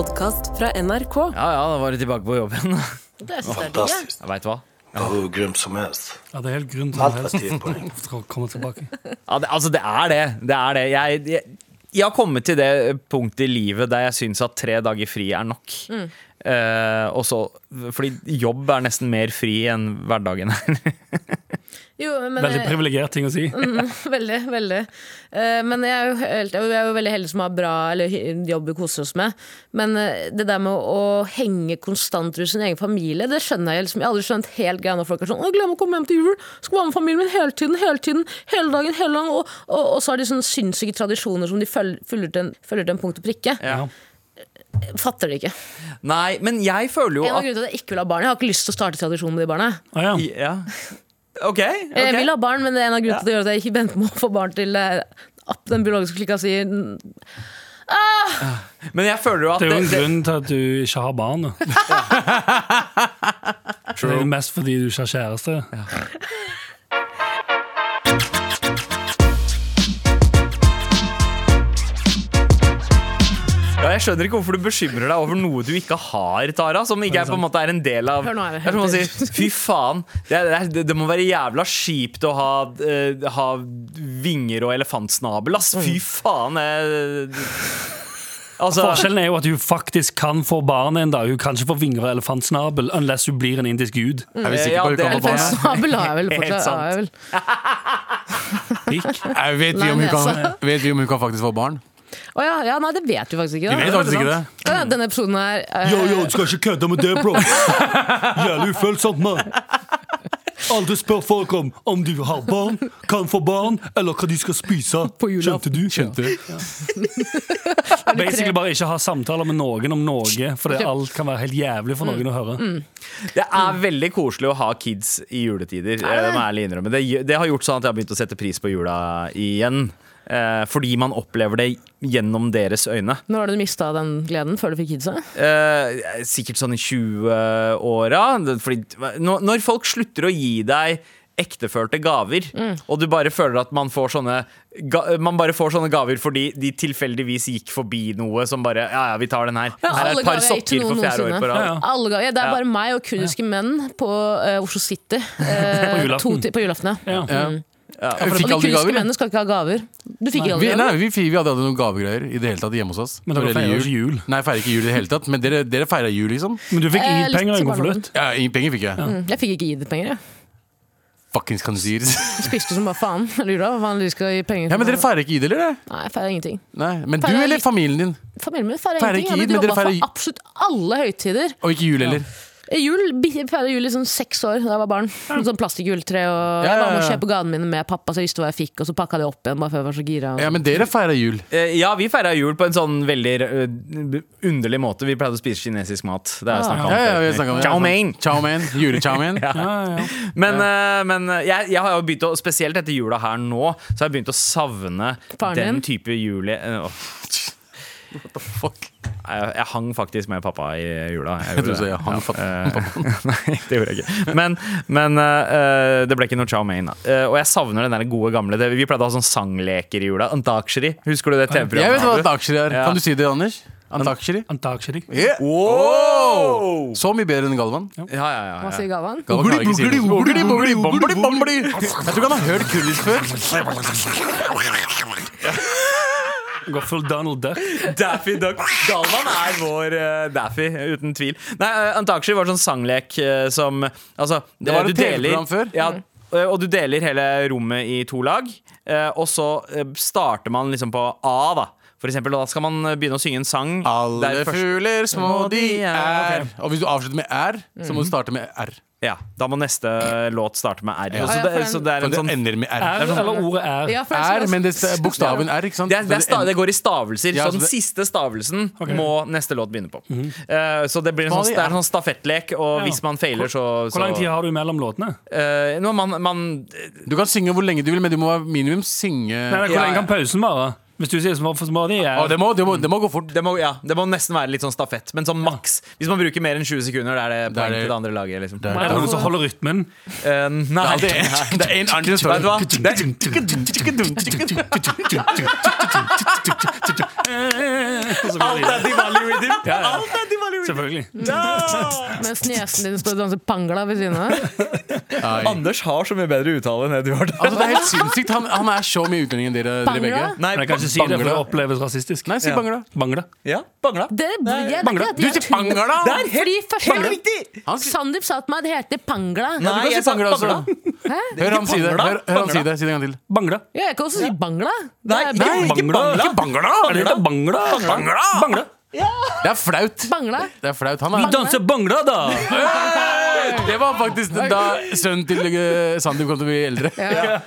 podkast fra NRK. Ja ja, da var du tilbake på jobben. Det Fantastisk. jeg er. Veit hva. Det var jo grunn som helst. Ja, det er helt grunn var helst for å komme tilbake. Ja, det, altså, det er det. Det er det. Jeg, jeg, jeg har kommet til det punktet i livet der jeg syns at tre dager fri er nok. Eh, og så, fordi jobb er nesten mer fri enn hverdagen er. Jo, men Veldig jeg- privilegert ting å si. Veldig, veldig. Uh, men jeg er, jo helt, jeg er jo veldig heldig som har bra eller, jobb vi koser oss med. Men uh, det der med å, å henge konstant rundt sin egen familie, det skjønner jeg liksom. Jeg har aldri skjønt helt greia når folk er sånn Glem å komme hjem til jul'. Skal være med familien min hele tiden, hele tiden, hele dagen, hele dagen. Og, og, og så har de sånne sinnssyke tradisjoner som de følger, følger, til, en, følger til en punkt og prikke. Ja. Fatter det ikke. Nei, men jeg føler jo En av at grunnene til at jeg ikke vil ha barn, jeg har ikke lyst til å starte tradisjonen med de barna. Ah, ja. ja. OK. Jeg vil ha barn, men det er en av grunnene til at jeg ikke venter med å få barn til at den biologiske klikka sier Men jeg føler jo at Det er jo en det, det, grunn til at du ikke har barn. Det er jo mest fordi du ikke har kjæreste. ja, Jeg skjønner ikke hvorfor du bekymrer deg over noe du ikke har, Tara. Som ikke er, på en måte er en del av Hør nå Det er som å si fy faen. Det, er, det, det må være jævla kjipt å ha, uh, ha vinger og elefantsnabel, ass. Fy faen. Jeg altså Forskjellen er jo at hun faktisk kan få barn en dag. Hun kan ikke få vinger og elefantsnabel unless hun blir en indisk gud. Er vi sikre på at det hun barn? sant. Har jeg vel Helt sant. Jeg vel. Pikk. Nei, Vet vi, om hun kan, vet vi om hun kan faktisk få barn? Å ja, ja, nei, det vet vi faktisk ikke. Vi Da. vet faktisk ikke det. Ja, Denne episoden her eh, Yo, yo, du skal ikke kødde med det, bro! Jævlig ufølsomt, mann. Aldri spør folk om om de har barn, kan få barn, eller hva de skal spise. På julaften. Skjønte du? Skjønte du? Basically bare ikke ha samtaler med noen om noe, fordi alt kan være helt jævlig for noen å høre. Det er veldig koselig å ha kids i juletider. eh, Det må jeg ærlig innrømme. Det, det har gjort sånn at jeg har begynt å sette pris på jula igjen. Eh, fordi man opplever det gjennom deres øyne. Når har du mista den gleden? Før du fikk kidsa? Eh, sikkert sånn i 20-åra. Når, når folk slutter å gi deg ektefølte gaver, og du bare føler at man får sånne ga, Man bare får sånne gaver fordi de tilfeldigvis gikk forbi noe som bare Ja, ja, vi tar den her. Ja, Her er et par gaver sokker for fjerde år på rad. Ja, ja. Alle Det er Ja. bare meg og kurdiske menn på uh, Oslo City. uh, På julaften. to på julaften. ja. Ja. for. Og fikk de aldri gaver. mennene skal ikke ha gaver. Du fikk ikke Vi, gaver? nei, vi, vi hadde aldri noen gavegreier i det hele tatt hjemme hos oss. Men dere feirer ikke jul. Nei, feirer ikke jul i det hele tatt. Men dere, dere feirer jul, liksom? Men du fikk Eh, ID-penger og en konvolutt. Ja, ingen penger fikk jeg. Mm, Jeg fikk ikke gi det penger. Jeg Fuckings kan du si det. spiste som bare faen. Lurer hva faen de skal gi penger Ja, men dere feirer ikke id, eller? det? Nei, jeg feirer ingenting. Nei, Men du eller familien din? Familien min feirer Feirer ingenting. ikke Eid, men de jobba feirer- for absolutt alle høytider. Og ikke jul heller. Jul, jeg feirer jul i sånn seks år da jeg var barn. Med sånn plastikkjuletre. Og Ja, jeg var med å kjøpe gavene mine med pappa, så jeg visste hva jeg fikk. Og så pakka det opp igjen bare før jeg var så gira. Ja, men dere feirer jul. Eh, Ja, vi feira jul på en sånn veldig eh, underlig måte. Vi pleide å spise kinesisk mat. Det har jeg snakket om Ja, ja, vi snakket om det. Chow mein. Chow mein. Jule-chow mein. Ja, ja. Men, eh, men jeg, jeg har jo begynt å, spesielt etter jula her nå, så har jeg begynt å savne Faren den din? type juli... eh, åh. Jeg, jeg hang faktisk med pappa i jula. Jeg du sa jeg hang Ja, eh, Nei, det gjorde jeg ikke. Men, men uh, det ble ikke noe chow mein. Eh, og jeg savner den der gode gamle det, Vi pleide å ha sånn sangleker i jula. Antakshari. Husker du det Jeg vet hva TV-programmet? antaksheri er. Ja. Kan du si det, Anders? Antaksheri? Antaksheri. Yeah. Wow! Så mye bedre enn Galvan. Ja, ja, ja, Hva ja. sier Galvan? Bogli, bogli. Jeg tror ikke han har hørt kurdisk før. Går full Donald Duck. Daffy Duck. Galvan er vår uh, Daffy, uten tvil. Nei, uh, Antakshari var sånn sanglek uh, som Altså, Det var du et TV-program før. Ja, eh, og du deler hele rommet i to lag, eh, og så eh, starter man liksom på A, da. For eksempel, da skal man begynne å synge en sang. Alle fugler små de er. Okay. Og hvis du avslutter med r, så må du starte med r. Ja, Da må neste låt starte med R. Ja. Så, det, så det er en en det sånn ender med r. R eller ordet er. Ja, R, men det er bokstaven r, ikke sant? det, er, det, er sta, det går i stavelser, Ja, så så den det- siste stavelsen okay. må neste låt begynne på. Eh, så det blir en sånn, det? er en sånn stafettlek, og Ja. hvis man feiler, så, så Hvor lang tid har du mellom låtene? Uh, man, man, Du kan synge hvor lenge du vil, men du må minimum synge Nei, nei, hvor Ja, lenge kan pausen vare? Hvis du sier som for små, de er Å, det, må, det, må, det må gå fort. det, må, ja, det må nesten være litt sånn stafett, men sånn maks. Hvis man bruker mer enn 20 sekunder, da er det poeng til det andre laget. Liksom. er Er det noen som holder rytmen? Uh, nei, Det er, det er en som Vet du hva? Det, er Selvfølgelig. Mens niesen din står og danser pangla ved siden av. Anders har så mye bedre uttale enn Edvard. Altså, det er helt sinnssykt. Han, han er så mye utlending enn dere, dere Bangla? begge. Nei, Men jeg kan ikke si det, for det oppleves rasistisk. Nei, si Ja. bangla. Bangla. Ja, bangla. Det, jeg, det, Bangla. det, Du sier pangla! Det er helt, først- helt riktig! Han sier- Sandeep sa til meg det heter pangla. Nei, kan si jeg sa bangla også. bangla. Hør han si det. Hør, hør han si det. Si det en gang til. Bangla. Ja, jeg kan også si bangla. Det Nei, er ikke Bangla. bangla. Ikke bangla! Er det ikke bangla? Bangla. bangla. Det er flaut. bangla. Det er flaut. Han Vi er danser bangla, da! Det var faktisk da sønnen til uh, Sandeep kom til å bli eldre. Ja.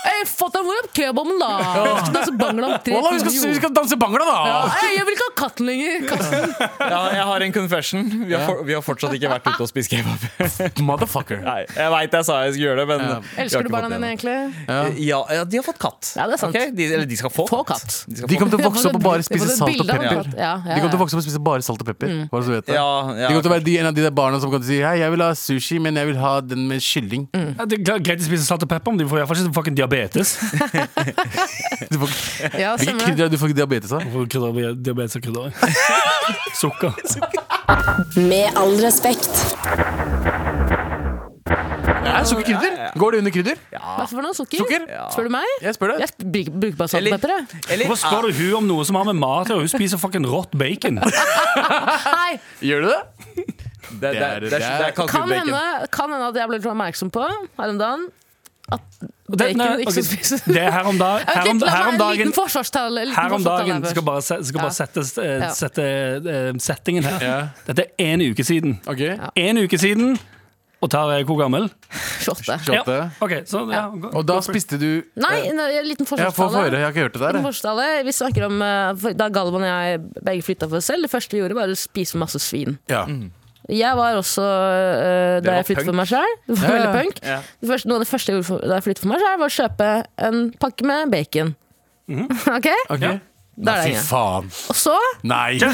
Hey, fatter'n, hvor er kebaben, da? Vi skal danse bangla om tre Wallah, vi, skal, vi skal danse bangla, da! Ja, hey, jeg vil ikke ha katten lenger. Katten. Ja, jeg har en confession. Vi har, for, vi har fortsatt ikke vært ute og spist kebab. Motherfucker. Nei, jeg veit jeg sa jeg skulle gjøre det, men Ja. Elsker du barna dine egentlig? Ja, ja, de har fått katt. Ja, det er sant. okay? De, eller de skal få, Få katt. De De kommer til å vokse opp og bare spise salt og pepper. katt. Ja, ja, De kommer til å vokse opp og spise bare salt og pepper. Bare så du vet det. Ja, ja, De kommer til å være en av de der barna som kan si Hei, jeg vil ha sushi, men jeg vil ha den med kylling. Ja, det er greit å spise salt og pepper, men de får iallfall ikke fucking diabetes. Du får, Ja, hvilke krydder du får diabetes av? Hvorfor krydder diabetes og krydder? Sukker. Med all respekt. Er sukkerkrydder? Går det under krydder? Hva for noe? Sukker? Sukker? Spør du meg? Jeg spør det Jeg bruker bruker bare saltpepper. Hvorfor spør du hun om noe som har med mat å gjøre? Hun spiser fucking rått bacon. Nei, Gjør du det? det, det, det, det er kan kalkunbacon. hende, kan hende at jeg ble litt oppmerksom på her om dagen at Det, bacon nei, ikke ok, spises. det er her om, dag, her om, her dagen her om dagen skal bare, skal bare eh, sette eh, settingen her. Dette er én uke siden. Ok. En uke siden. Og Tara er hvor gammel? 28. Ja. Okay, så ja, Og da spiste du Nei, en, en liten forsvarstale. Jeg jeg. Vi snakker om eh, Da Galvan og jeg begge flytta for oss selv, det første vi gjorde, var å spise masse svin. Ja. Jeg var også uh, Da jeg flyttet for meg sjøl. Ja, Veldig punk. Ja. Det første, noe av det første jeg gjorde for, da jeg flyttet for meg sjøl, var å kjøpe en pakke med bacon. ok? Ok. Ja. Da er Nei, fy faen. Og så Nei. Du,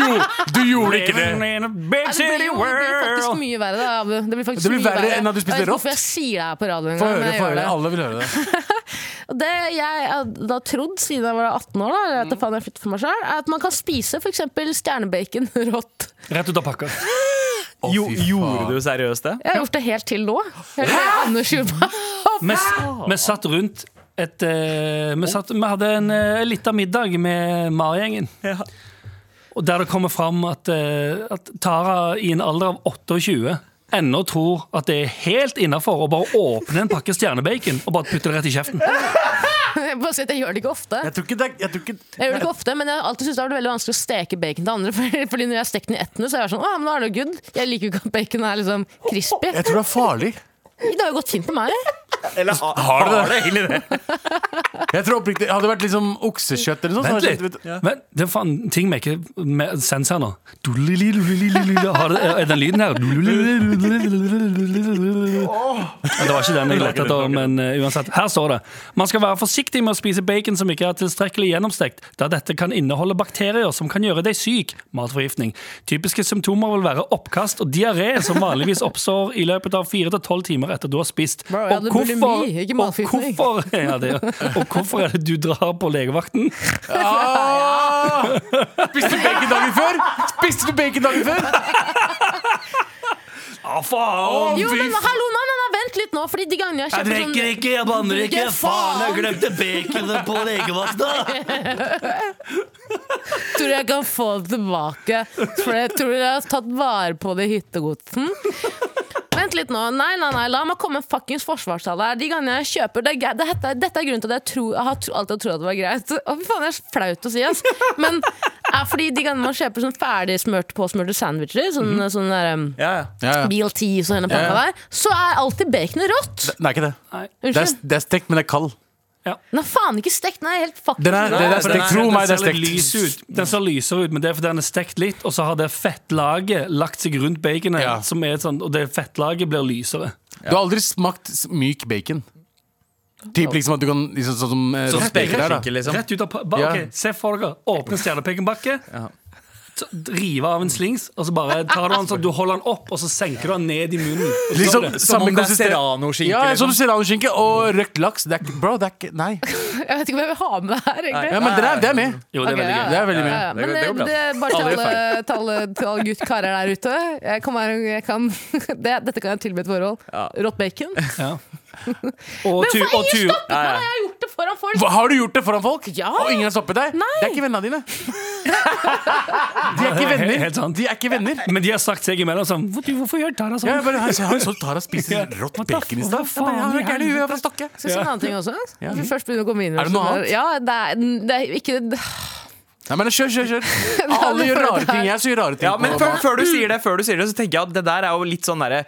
gjorde, du gjorde ikke det! Nei, det blir, jo, det blir faktisk mye verre. Da. Abu. Det blir, Det blir mye verre enn at du spiste rått. jeg sier det her på radioen. Få høre, få høre. Alle vil høre det. Og det jeg hadde trodd siden jeg var 18 år, da, at faen jeg flyttet for meg selv, er at man kan spise f.eks. stjernebacon rått. Rett ut av pakka. Oh, Jo, gjorde du seriøst det? Jeg har gjort det helt til nå. Helt til. Vi, vi satt rundt et eh, vi, satt, vi hadde en uh, liten middag med Marigjengen. Og der det kommer fram at, uh, at Tara i en alder av 28 ennå tror at det er helt innafor å bare åpne en pakke stjernebacon og bare putte det rett i kjeften. Jeg bare si at jeg gjør det ikke ofte. Jeg tror ikke det jeg tror ikke, Jeg gjør det ikke ofte, men jeg har alltid syntes det har vært veldig vanskelig å steke bacon til andre. Fordi, fordi når jeg har stekt den i ettene, så er jeg sånn Å, men da er det good. Jeg liker jo ikke at bacon er liksom crispy. Jeg tror det er farlig. Det har jo gått fint med meg. Eller ha, Har du det? det egentlig det? Jeg tror oppriktig Hadde det vært liksom oksekjøtt eller noe sånt, Vent så litt. jeg Men det er faen ting vi ikke med sens her nå. Har det, er den lyden her? Ja, Det var ikke den jeg lette etter, men uansett. Her står det Man skal være forsiktig med å spise bacon som ikke er tilstrekkelig gjennomstekt, da dette kan inneholde bakterier som kan gjøre deg syk. Matforgiftning. Typiske symptomer vil være oppkast og diaré, som vanligvis oppstår i løpet av fire til tolv timer etter du har spist. Bro, jeg hadde bulimi, ikke og hvorfor, ja, det, og hvorfor er det du drar på legevakten? Ah! Spiste du bacon dagen før? Spiste du bacon dagen før? Ah, faen! Jo, men hallo, nei, nei, nei, vent litt nå, fordi de gangene jeg kjøper sånn ikke, jeg banner ikke. Faen, jeg glemte baconet på legevakta! Tror du jeg kan få det tilbake? For jeg tror jeg har tatt vare på det i hyttegodsen. Vent litt nå. Nei, nei, nei, la meg komme med en fuckings forsvarstale her. De gangene jeg kjøper det er, greit- dette, dette er grunnen til at jeg, tro, jeg har tro, alltid trodd at det var greit. Å, fy faen, det er flaut å si, ass. Men er fordi de gangene man kjøper sånn ferdig smørt påsmurte sandwicher, sånn, sånn der, um, Ja, ja. Ja, ja. BLT og hele pakka Ja, ja. der, så er alltid baconet rått. Nei, ikke det. Det er, det er stekt, men det er kald. Den er faen ikke stekt. Den er helt fucking Den er, det er stekt. Tro meg, det er stekt. lys ut. Den ser lysere ut, men det er fordi den er stekt litt, og så har det fettlaget lagt seg rundt baconet, Ja. som er et sånt, og det fettlaget blir lysere. Du har aldri smakt s- myk bacon. Typ liksom at du kan liksom, Sånn som eh, Sånn der, da. liksom. Rett ut av pa- ba, Ja. ok, Se for dere, åpne stjernepekenbakke, rive av en slings, og så bare tar du den sånn, du holder den opp, og så senker du den ned i munnen. Liksom. Som om det er serranoskinke. Ja, liksom. som serranoskinke og røkt laks. Det er ikke Bro, det er ikke Nei. Jeg vet ikke hva jeg vil ha med det her, egentlig. Ja, men det er, det er med. Jo, det er veldig ja, gøy. Det er veldig ja, mye. ja. Men Det går- det går det, er bare til alle, til alle, til alle gutt karer der ute. Jeg kan være, jeg kan, det, dette kan jeg tilby et forhold. Rått bacon. Ja. Og, tu, og, tu, Stopp! Nå har jeg gjort det foran folk! Hva, har du gjort det foran folk? Ja. Og ingen har stoppet deg? Nei. Det er ikke vennene dine. De er ikke venner. helt sant. De er ikke venner. men de har sagt seg imellom sånn "Hvor- du, Hvorfor gjør Tara sånn? Ja, bare, jeg har jo så Tara spiser rått bacon i stad. Jeg er er fra? Stokke. Skal jeg si en annen ting også? Ja. Vi først begynner å komme inn i Er det noe annet? Ja, det er, det er ikke Nei, men kjør, kjør, kjør. Alle gjør rare ting. Jeg sier rare ting. Ja, men før, før, du sier det, før du sier det, så tenker jeg at det der er jo litt sånn derre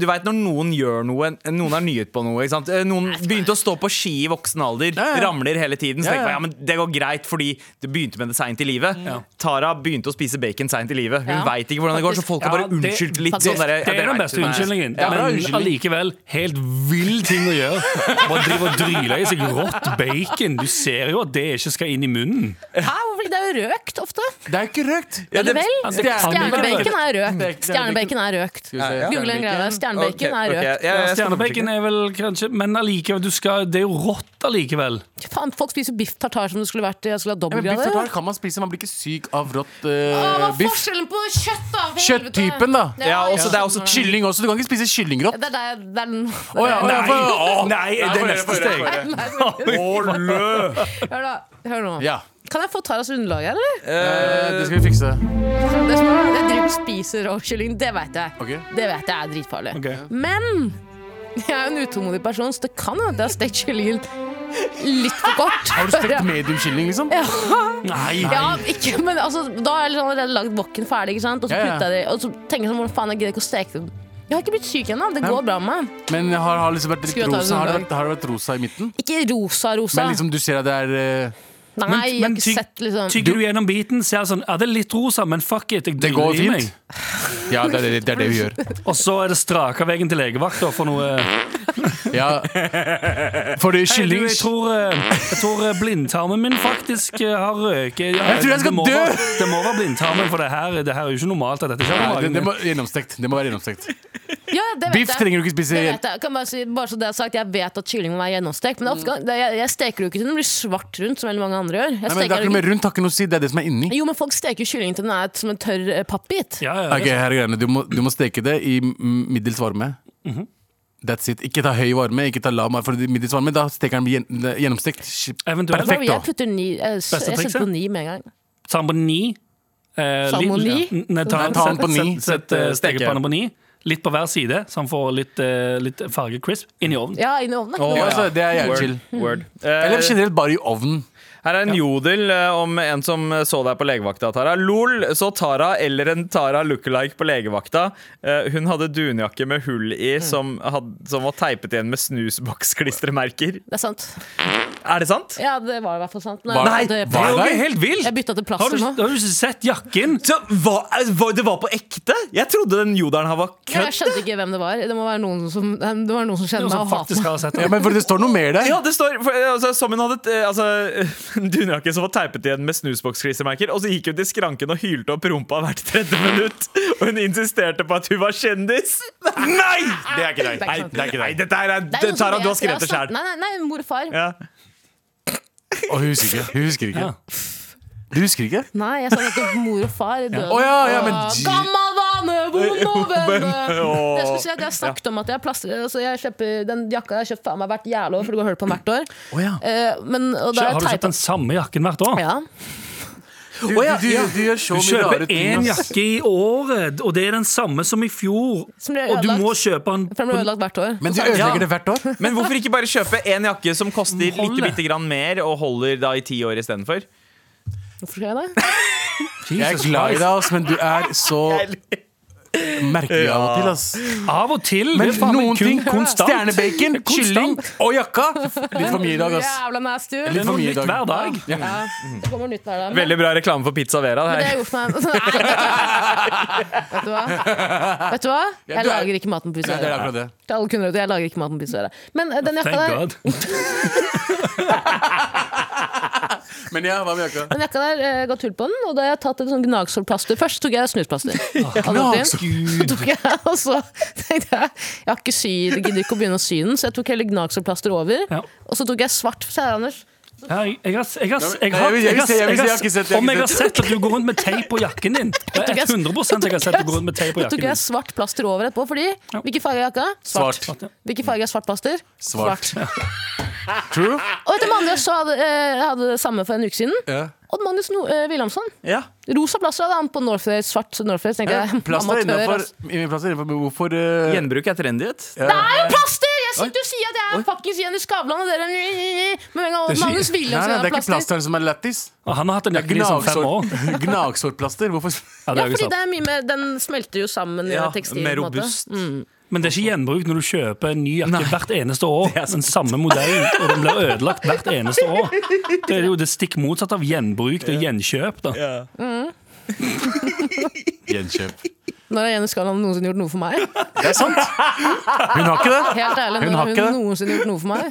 Du vet når noen gjør noe, noen har nyhet på noe. Ikke sant? Eh, Noen begynte å stå på ski i voksen alder, Ja, ja. ramler hele tiden. Så tenker man ja, men det går greit, fordi det begynte med det seint i livet. Tara begynte å spise bacon seint i livet. Hun Ja. veit ikke hvordan det går, så folk har bare unnskyldt litt. Sånn der, Det er den beste unnskyldningen. Men allikevel helt vill ting å gjøre. Bare drive og dryle i seg rått bacon. Du ser jo at det ikke skal inn i munnen. Hæ, hvorfor? Det er jo røkt ofte. Det er jo ikke røkt. Ja, det- Eller vel? det kan Stjernebacon er er røkt. Stjernebacon er røkt. Skal vi se. Google en greie. Stjernebacon er ok, røkt. jeg skal Stjernebacon er vel kanskje Men allikevel, du skal, det er jo rått allikevel. Faen, folk spiser biff tartar som det skulle vært Jeg skulle ha men biff dobbeltgrader. tartar kan man spise, man blir ikke syk av rått Hva er uh, biff. forskjellen på kjøtt, da? For helvete. Kjøtttypen, da. Ja, også, det er også Kylling også. Du kan ikke spise kyllingrått. Det er der, det er den Å ja, å ja, Nei, for- å. nei, det er neste steg. Hør, da. Hør nå. Ja, Kan jeg få Taras underlag eller? eh, det skal vi fikse. Det som er, jeg driver og spiser rå kylling, det vet jeg. Ok. Det vet jeg er dritfarlig. Ok. Men jeg er en utålmodig person, så det kan hende at jeg har stekt kyllingen litt for kort. Har du stekt mediumkylling, liksom? Ja. Nei. Ja, ikke, men altså, da har jeg liksom allerede lagd wokken ferdig, ikke sant? og så Ja, ja. putter jeg det Og så tenker jeg sånn, hvordan faen, jeg gidder ikke å steke det. Jeg har ikke blitt syk ennå, det går bra med meg. Men har, har liksom vært litt Skulle jeg ta rosa, har det det vært, har det vært rosa i midten? Ikke rosa-rosa. Men liksom du ser at det er eh, Nei, Men- jeg har ikke tyg- sett liksom Tygger du gjennom biten, ser sånn Ja, det er litt rosa, men fuck it. Jeg Det går i meg. fint. Ja, det er det, det er det vi gjør. Og så er det straka veien til legevakta for noe Ja. Fordi Hei, du, kylling jeg tror, eh, jeg tror eh, blindtarmen min faktisk eh, har røket. Ja, Jeg tror jeg skal det må dø! Være, det må være blindtarmen, for det her, det her er jo ikke normalt. At dette skjer Nei, med det, det må, gjennomstekt. Det må være gjennomstekt. Ja, det vet Biff jeg. trenger du ikke spise. Det vet jeg. Kan bare, si, bare så det er sagt, jeg vet at kylling må være gjennomstekt, men ofte, det, jeg, jeg steker jo ikke til den blir svart rundt, som veldig mange andre gjør. Jeg Nei, men det er ikke noe med rundt, har ikke noe å si. Det er det som er inni. jo, men folk steker kylling til den er som en tørr eh, pappbit. Ja, ja, Ok, her er greiene. Du må, du må steke det i m- middels varme. That's it. Ikke ta høy varme, ikke ta lav varme. For middels varme, da steker den gjen, gjennomstekt. Eventuelt. Perfekt, da. Jeg putter ni, jeg, Beste setter trikset? på ni med en gang. Salmoni. Eh, Salmoni? litt- Nei, ta, Nei, ta den på ni. Sett, sett eh, Steke. på ni. Litt på hver side, så han får litt, eh, litt farge crisp inn i ovnen. Ja, inn i ovnen. Å, Ja, altså, det er jævlig chill. Word. Eller Eh, generelt bare i ovnen. Her er en jodel eh, om en som så deg på legevakta, Tara. Lol, så Tara eller en Tara lookalike på legevakta. Eh, hun hadde dunjakke med hull i som, had, som var teipet igjen med snusboksklistremerker. Det er sant. Er det sant? Ja, det var i hvert fall sant. Nei, Nei, det, var Det helt vilt! jeg bytta til Har du, nå. har du sett jakken? Så hva, eh, hva, Det var på ekte? Jeg trodde den jodelen her var Ja, Jeg kødd. skjønte ikke hvem det var. Det må være noen som, det var noen som kjenner Noen meg og hater meg. Ja, men for det står noe mer der. Ja, det står for, altså, Som hun hadde altså, dunjakke som var teipet igjen med snusboksklistremerker. Og så gikk hun til skranken og hylte opp rumpa hvert tredje minutt. Og hun insisterte på at hun var kjendis. Nei! Det er ikke deg. Sant. det er ikke deg. Nei, dette er, Det Tara, du har skrevet det sjøl. Nei, nei, nei, mor og far. Ja. Og hun husker ikke. Hun husker ikke. Ja. Du husker ikke? Nei, jeg sa nettopp mor og far. Døde. Oh, ja, ja, men Åh, Jeg vond å vende. Åh. Det skulle si at Jeg snakket om at jeg plaster altså jeg kjøper Den jakka jeg har kjøpt faen meg hvert jævla år, for du går og på den hvert år. Oh, ja. Eh, men, og da Har du kjøpt den samme jakken hvert år? Ja. Du, du, du, du kjøper én jakke i året, og det er den samme som i fjor. Som Og du må kjøpe den For den blir ødelagt hvert år. Men du Så er det- ødelegger det hvert år? Men hvorfor ikke bare kjøpe en jakke som koster litt litt grann mer, og holder da i ti år istedenfor? Hvorfor skal jeg det? Jeg er glad i deg, men du er så merkelig av og til. ass Av og til. Men faen noen kun ting konstant. Stjernebacon, kylling og jakka! Litt for mye i dag, ass. Jævla nasty Litt for mye i dag. hver dag. Ja, det kommer nytt hver dag. Veldig bra reklame for Pizza Vera. Det har gjort meg Nei, vet du hva? Vet du hva? Vet du hva? Jeg er- lager ikke maten på Ja, det er. Til alle kunder, jeg lager ikke maten på pizza. Men eh, den jakka Thank der God. Men ja, hva med jakka? Den jakka der eh, ga tull på den, og da har jeg tatt et sånn gnagsårplaster. Først tok jeg snusplaster. Så tok jeg, og så tenkte jeg jeg har ikke sy, jeg gidder ikke å begynne å sy den, så jeg tok hele gnagsårplaster over. Ja. Og så tok jeg svart her, Anders. Jeg, har, sett Om jeg har sett at du går rundt med teip på jakken din. Det er 100 jeg har sett at du går rundt med teip på Da tok jakken jeg din. svart plaster over etterpå, fordi Hvilken farge er jakka? Svart. Hvilken farge er svart plaster? Svart. True? Og etter Magnus så hadde, jeg hadde det samme for en uke siden. Ja. Odd Magnus no eh, Wilhelmsson. Ja. Rosa plaster hadde han på Northface, svart Northface. Tenkte jeg, Plaster er innenfor, Hvorfor uh... Gjenbruk er trendy. vet. Det er jo plaster! Jeg sitter og sier at jeg er fuckings Jenny Skavlan, og dere Men Det er Magnus det er ikke plasteren som er lættis. Han har hatt en jakke i fem år. Gnagsår- Gnagsårplaster. Hvorfor Ja, det Ja, er fordi det er mye mer Den smelter jo sammen i tekstil. mer robust. robust. Men det er ikke gjenbruk når du kjøper en ny jakke hvert eneste år. Den samme modellen, og den blir ødelagt hvert eneste år. Det er jo det stikk motsatte av gjenbruk. Det er gjenkjøp. da Gjenkjøp. Når har Jenny Skavlan noensinne gjort noe for meg? Det er sant! Hun har ikke det. Helt ærlig, Hun når har hun ikke det. noensinne gjort noe for meg?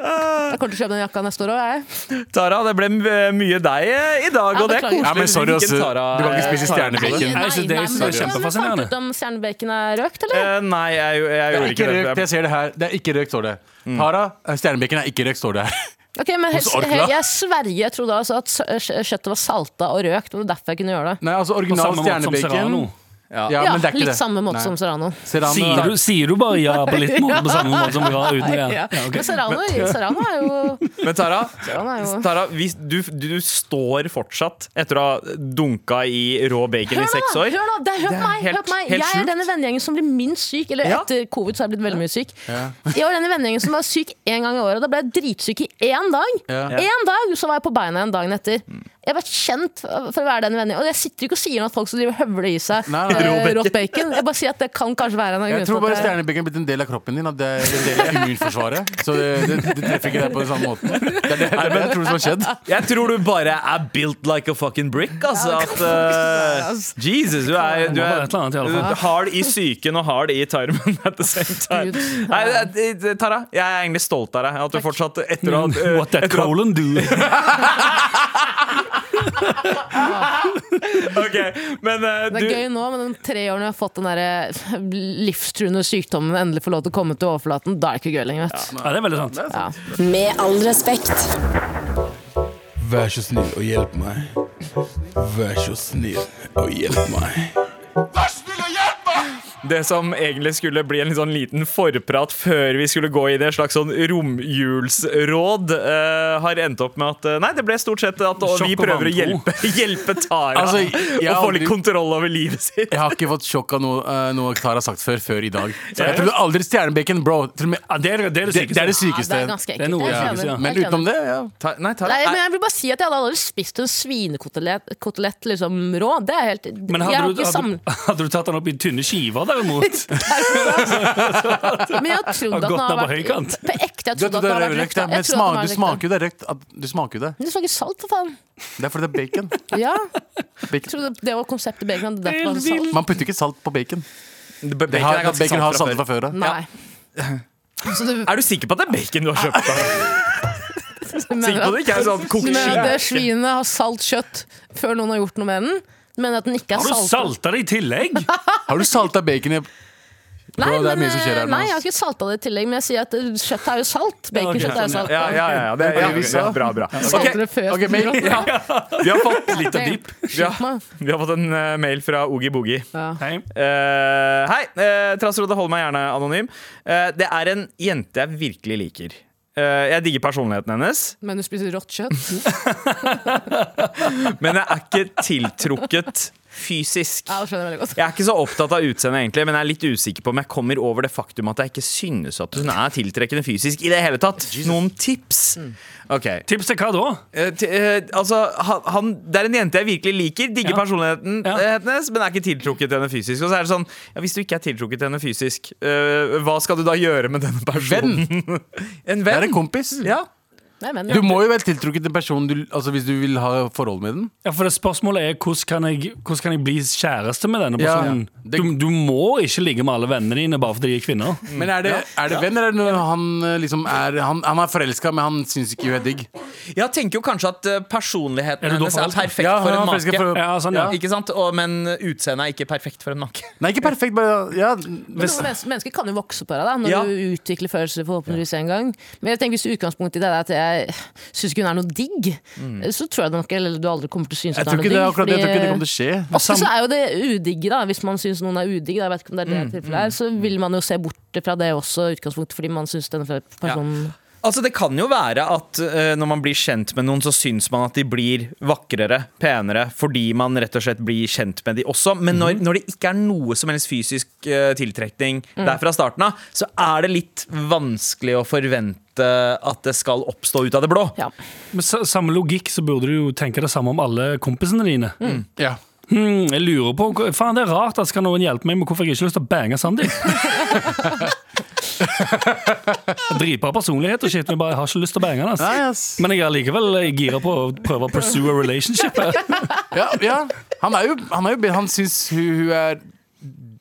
Jeg kommer til å kjøpe den jakka neste år òg, jeg. Tara, det ble mye deg eh, i dag, Ja, og det er beklager. koselig. Ja, men sorry, Hvilken ass. Tara- Du kan ikke spise Tara- stjernebacon. Nei, så det er så du- kjempefascinerende. Fant du ut om stjernebacon er røkt, eller? Eh, Nei, jeg, jeg, Det er gjorde ikke ikke røkt. det. Jeg ser det her. Det er ikke røkt, står det. Tara, eh, stjernebacon er ikke røkt, står det her. Ok, men Hos Orkla? jeg sverger jeg trodde altså at kjøttet var salta og røkt. Og det var derfor jeg kunne gjøre det. Nei, altså original stjernebacon. Ja, Ja, men det er ikke Litt det. samme måte Nei. som Serrano. Serrano Sier du, sier du bare ja på litt måte på samme måte som vi har uten ja? Ja. ja. Men Serrano, Serrano er jo Men Tara, jo Tara hvis du, du, står fortsatt etter å ha dunka i rå bacon i seks år. hør nå, det er, hør Det på er meg, helt- hør på meg. Jeg er denne vennegjengen som blir minst syk. Eller Ja. etter covid så har jeg blitt veldig mye syk. Jeg var denne vennegjengen som var syk én gang i året. Da ble jeg dritsyk i én dag. Ja. Én dag, Så var jeg på beina igjen dagen etter. Jeg har vært kjent for å være den vennen. Og jeg sitter ikke og sier at folk skal drive høvle i seg Nei, nei. eh, rått bacon. Jeg bare sier at det kan kanskje være en av Jeg tror bare stjernebacon er blitt en del av kroppen din. At det er en del av immunforsvaret. Så det, det, det treffer ikke deg på den samme måten. Det er det, det, er det jeg tror som har skjedd. Jeg tror du bare er built like a fucking brick. Altså, at, uh, Jesus, du er, du Det du er hard i psyken og hard i tarmen at the same time. Nei, Tara, jeg er egentlig stolt av deg. At du fortsatt etter å ha What that colon do? Ok, men uh, Det du er gøy nå, men de tre årene jeg har fått den der eh, livstruende sykdommen endelig får lov til å komme til overflaten, da er det ikke gøy lenger. vet du. Ja, det er veldig sant. Ja. Med all respekt. Vær så snill og hjelp meg. Vær så snill og hjelp meg. Det som egentlig skulle bli en litt sånn liten forprat før vi skulle gå i det slags sånn romjulsråd, uh, har endt opp med at eh, Nei, det ble stort sett at og vi prøver å hjelpe, hjelpe Tara Altså, jeg å har få litt kontroll over livet sitt. Jeg har ikke fått sjokk av noe, uh, noe Tara har sagt før, før i dag. Så jeg trodde aldri stjernebacon, bro. Med, Ja, det, er, det er det det, er det Ja, sykeste. det er ganske Det er ekkelt. noe enig. ja. Men utenom det, ja. Ta, nei, Tara Nei, men jeg vil bare si at jeg hadde aldri spist en svinekotelett kotelett, liksom rå. Det er helt Men hadde du, hadde, hadde du tatt den opp i tynne skiver, derimot? Men jeg har trodd at den har vært høykant. På ekte, jeg Du, trodde du, at den har er vært røkt, ja. Men Jeg trodde smak, at den du smaker røkt. jo det røkt. at- Du smaker jo det. Men det smaker salt, for faen. Det er fordi det er bacon. Ja, bacon. jeg trodde det var konseptet bacon. Det derfor var salt. Man putter ikke salt på bacon. Bacon Det har, er bacon har salt fra før av. Nei. Så du Er du sikker på at det er bacon du har kjøpt? da? Sikker på at, det ikke er sånn kokt at skinke? svinet har salt kjøtt før noen har gjort noe med den? Men at den ikke er Har du salta det i tillegg? Har du salta bacon i Nei, det er men, mye som skjer her nå, nei, jeg har ikke salta det i tillegg, men jeg sier at eh, kjøtt er jo salt. Baconkjøtt er jo salt. Ja, ja, ja, ja, det, ja, ja bra, bra. Ok, det før ok, ja, vi har fått Litt av dip. vi har, vi har fått en eh, mail fra Oogie Boogie. Ja. Hei. Eh, hei, uh, Trassrådet, holder meg gjerne anonym. Eh, det er en jente jeg virkelig liker. Eh, jeg digger personligheten hennes, Men du spiser rått kjøtt? men jeg er ikke tiltrukket fysisk. Ja, det skjønner jeg veldig godt. Jeg er ikke så opptatt av utseendet, egentlig, men jeg er litt usikker på om jeg kommer over det faktum at jeg ikke synes at hun er tiltrekkende fysisk i det hele tatt. Noen tips? Ok. Tips til hva da? Eh, ti- eh, altså, han, han, det er en jente jeg virkelig liker. Digger Ja. personligheten Ja. eh, hennes, men er ikke tiltrukket til henne fysisk. Og så er det sånn, ja, Hvis du ikke er tiltrukket til henne fysisk, eh, hva skal du da gjøre med denne personen? en Det venn? er en kompis. Ja. Nei, men, Du må jo være tiltrukket til en person du, altså hvis du vil ha forhold med den. Ja, for det Spørsmålet er hvordan kan, jeg, hvordan kan jeg bli kjæreste med denne Ja, personen? det- Du, du må ikke ligge med alle vennene dine bare fordi de er kvinner. Men er det, er det venn, eller er det han eh, liksom er Han, han er forelska, men han syns ikke hun er digg? Jeg tenker jo kanskje at eh, personligheten Er du da hennes er forelsket? perfekt Ja, for han en er forelsket make. for- Ja, sånn, ja. Ikke sant? Og, men utseendet er ikke perfekt for en make. Nei, ikke perfekt, bare ja, Men noen mennesker, mennesker kan jo vokse på deg da, når Ja. du utvikler følelser forhåpentligvis en gang. Men jeg tenker hvis utgangspunktet i det er at jeg jeg syns ikke hun er noe digg, så tror jeg nok eller du aldri kommer til å synes Jeg at hun er noe akkurat det. Jeg tror ikke det kommer til å skje. Ofte så er jo det udigge, da. Hvis man syns noen er udigg, da, jeg vet ikke om det er det tilfellet her, så vil man jo se bort fra det også, utgangspunktet fordi man syns denne personen Altså Det kan jo være at uh, når man blir kjent med noen, så syns man at de blir vakrere, penere, fordi man rett og slett blir kjent med de også. Men når, når det ikke er noe som helst fysisk uh, tiltrekning der fra starten av, så er det litt vanskelig å forvente at det skal oppstå ut av det blå. Ja. Med samme logikk så burde du jo tenke det samme om alle kompisene dine. Ja. Hmm, jeg lurer på, faen Det er rart at skal noen hjelpe meg med hvorfor jeg ikke har lyst til å bange Sandeep. Dritbra personlighet og shit, men jeg bare har ikke lyst til å bange han. Men jeg er likevel gira på å prøve å pursue a relationship. Ja, ja. Han er jo, han, er jo, han syns hun, hun er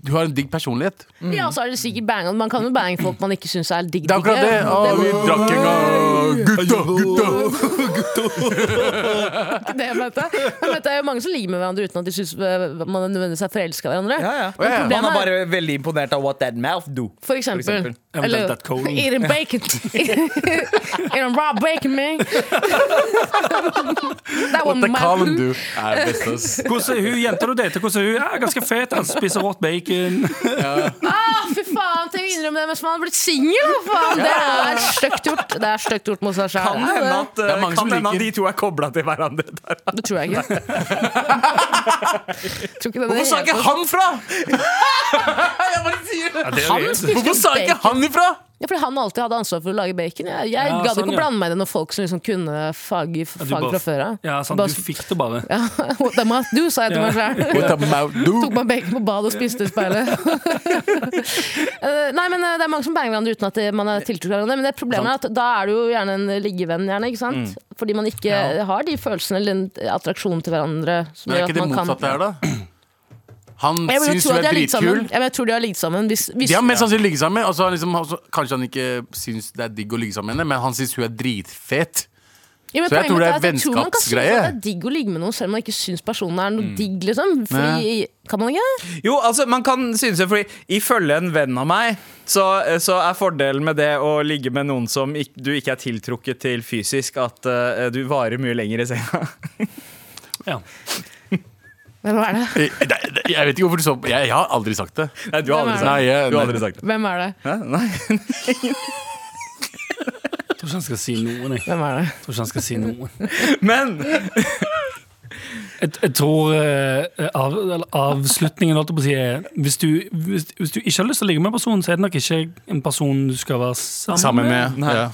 Hun har en digg personlighet. ja, så er det sikkert bang. Man kan jo bange folk man ikke syns er digg. Det er akkurat det. Å, vi drakk en gang. Gutta, gutta. ikke det jeg mente. Jeg mente, det er jo mange som ligger med hverandre uten at de syns man nødvendigvis er forelska i hverandre. Ja, ja. Man er bare veldig imponert av what that mouth do. For eksempel. eksempel. Eller. Eating bacon. Eating raw bacon, man. That What the food. do? Er. Hvordan er hun jenta du dater? Hvordan er hun? Ja, ganske fet. Han spiser rått bacon. Ah, fy faen, tenk å innrømme det mens man har blitt singel! Det er stygt gjort. Det er stygt gjort mot seg Kan hende at, Det mange kan hende at de to er kobla til hverandre. Der. Det tror jeg ikke. Tror ikke Hvorfor sa ikke han fra? Jeg bare sier det. Ja, Hvorfor sa ikke han ifra? Ja, fordi han alltid hadde ansvar for å lage bacon. Jeg, jeg Ja, gadd sånn, ikke å ja. blande meg i det når folk som liksom kunne fag, fag bare- fra før av. Ja, sant, Bare- du fikk det bare. Ja, what the mouth do, sa jeg til meg sjøl. What the mouth do? Tok meg bacon på badet og spiste i speilet. Eh, Nei, men eh, Det er mange som banger hverandre uten at man er tiltrukket av hverandre. Men det problemet er at da er du jo gjerne en liggevenn, gjerne, ikke sant? Mm. Fordi man ikke har de følelsene eller den attraksjonen til hverandre. Som Men er gjør ikke at det motsatte her, da? Han syns hun er dritkul. Ja, jeg tror de har ligget sammen. Hvis, hvis, De har mest sannsynlig ligget sammen, Altså, liksom, altså, kanskje han ikke syns det er digg å ligge sammen med henne, men han syns hun er dritfet. Ja, Så jeg tror det er vennskapsgreie jeg tror man kan synes vennskapsgreie. at det er digg å ligge med noen selv om man ikke syns personen er noe Mm. digg. liksom Fordi, Kan man ikke? Jo, altså, man kan synes det, fordi ifølge en venn av meg, så, så er fordelen med det å ligge med noen som ikk- du ikke er tiltrukket til fysisk, at uh, du varer mye lenger i senga. Ja. Hvem er det? Jeg, det- jeg vet ikke hvorfor du så Jeg, jeg har aldri sagt det. Nei, du har aldri Hvem er sagt Nei, det. jeg, Du har aldri sagt det. Hvem er det? Hæ? Nei. Jeg tror ikke han skal si noe. Jeg. Hvem er det? Jeg tror ikke han skal si noen. Men Jeg, jeg tror eh, av, eller avslutningen holdt jeg på å si, er hvis du, hvis, hvis du ikke har lyst til å ligge med en person, så er det nok ikke en person du skal være sammen, Sammen med Nei. ja.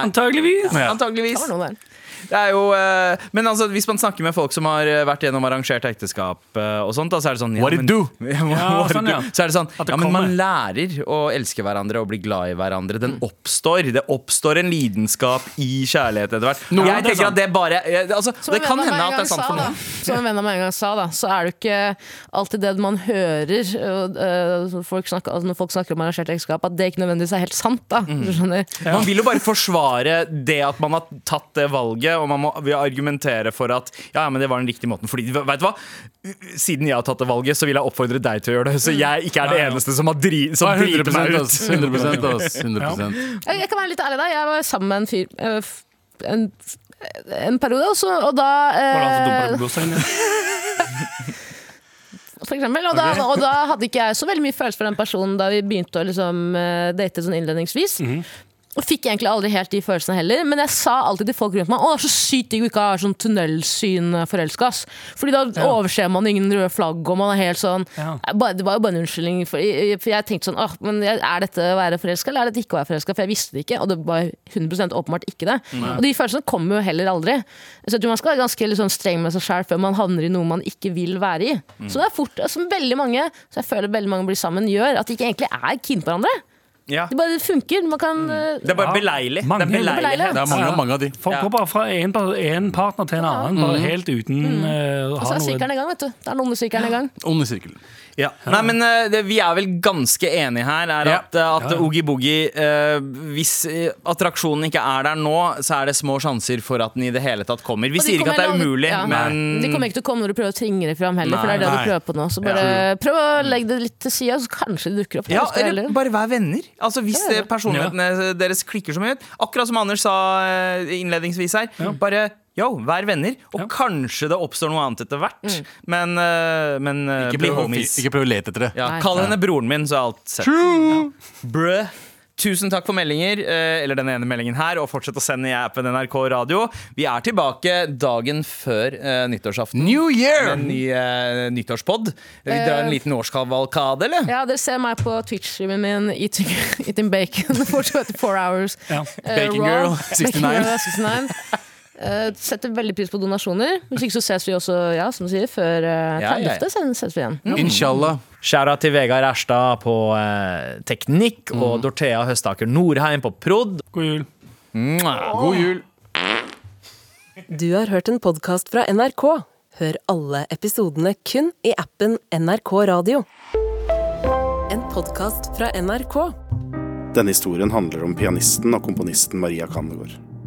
Antageligvis. Ja. Antageligvis. Det var der. Det er jo, eh, men altså, hvis man snakker med folk som har eh, vært gjennom arrangert ekteskap, eh, og sånt, da, så er det sånn What it men- do? Ja, Ja, what it sånn, do? ja. Så er det sånn At det Ja, men man kommer. lærer å elske hverandre og bli glad i hverandre. Den oppstår. Det oppstår en lidenskap i kjærlighet etter hvert. Ja, jeg det er tenker sant. at det bare jeg- altså, Som Det kan hende at det er sant sa, for noen. Som en venn av meg en gang sa, da, så er det ikke alltid det man hører og, øh, folk snakker, altså når folk snakker om arrangert ekteskap, at det ikke nødvendigvis er helt sant. da Mm. Du skjønner? Man vil jo bare forsvare det at man har tatt det valget, og man må argumentere for at ja, ja, men det var den riktige måten. Fordi, vet du hva? Siden jeg har tatt det valget, så vil jeg oppfordre deg til å gjøre det. Så jeg ikke er det Ja, ja. eneste som, har dri som Ja, driter meg 100 ut. ass. 100% ass. 100 Jeg, jeg kan være litt ærlig da. Jeg var sammen med en fyr øh, en, en periode, også, og da øh, din? For eksempel, og, da, og da hadde ikke jeg så veldig mye følelse for den personen da vi begynte å liksom, eh, date sånn innledningsvis. Og fikk egentlig aldri helt de følelsene heller, men jeg sa alltid til folk rundt meg Å, det er så sykt digg å ikke ha sånn tunnelsyn forelska. Fordi da overser man ingen røde flagg, og man er helt sånn Ja. Bare, Det var jo bare en unnskyldning, for jeg, for jeg tenkte sånn Åh, men Er dette å være forelska, eller er dette ikke å være forelska? For jeg visste det ikke, og det var 100 åpenbart ikke det. Og de følelsene kommer jo heller aldri. Så jeg tror man skal være ganske sånn streng med seg sjæl før man havner i noe man ikke vil være i. Så det er fort, som veldig mange Så jeg føler veldig mange blir sammen, gjør at de ikke egentlig er keen på hverandre. Ja. Det bare funker. Man kan eh, Det er bare Ja. beleilig. Mange. Det er beleilighet. Det er mange, mange av de. Folk Ja. går bare fra en, en partner til en annen, bare helt uten eh, å Og så er sirkelen i gang, vet du. Det er den onde sirkelen i gang. Onde sirkel. Ja. Nei, men uh, det, Vi er vel ganske enige her. Er Ja. At, eh, at. Oogie Boogie uh, Hvis attraksjonen ikke er der nå, så er det små sjanser for at den i det hele tatt kommer. Vi sier ikke at det er umulig, ja. men De kommer ikke til å komme når du prøver å tvinge det fram heller, for det er det Nei. du prøver på nå. Så bare prøv å legge det litt til sida, så kanskje det dukker opp. ja, eller bare vær venner. Altså Hvis er personlighetene deres klikker så mye ut. Akkurat som Anders sa innledningsvis her. Bare yo, vær venner. Og Ja. kanskje det oppstår noe annet etter hvert. Men, uh, men uh, Ikke bli homies. ikke prøv å lete etter det. Ja, Kall henne broren min, så er alt sett. Ja. Brø. Tusen takk for meldinger, eh, eller den ene meldingen her, og fortsett å sende i appen NRK Radio. Vi er tilbake dagen før uh, nyttårsaften. New Year! Med en ny uh, nyttårspod. Vi drar en liten årskavalkade, eller? Ja, dere ser meg på Twitch-streamen min eating, eating bacon for 24 hours. Ja. Bacon. Girl, 69. Bacon Girl 69. Eh, setter veldig pris på donasjoner. Hvis ikke så ses vi også, ja, som du sier, før uh, Ja, ja, ja. ses vi igjen. Inshallah. Skjæra til Vegard Erstad på eh, teknikk og Dorthea Høstaker Norheim på prod. God jul. God jul. Du har hørt en podkast fra NRK. Hør alle episodene kun i appen NRK Radio. En podkast fra NRK. Denne historien handler om pianisten og komponisten Maria Kandegård.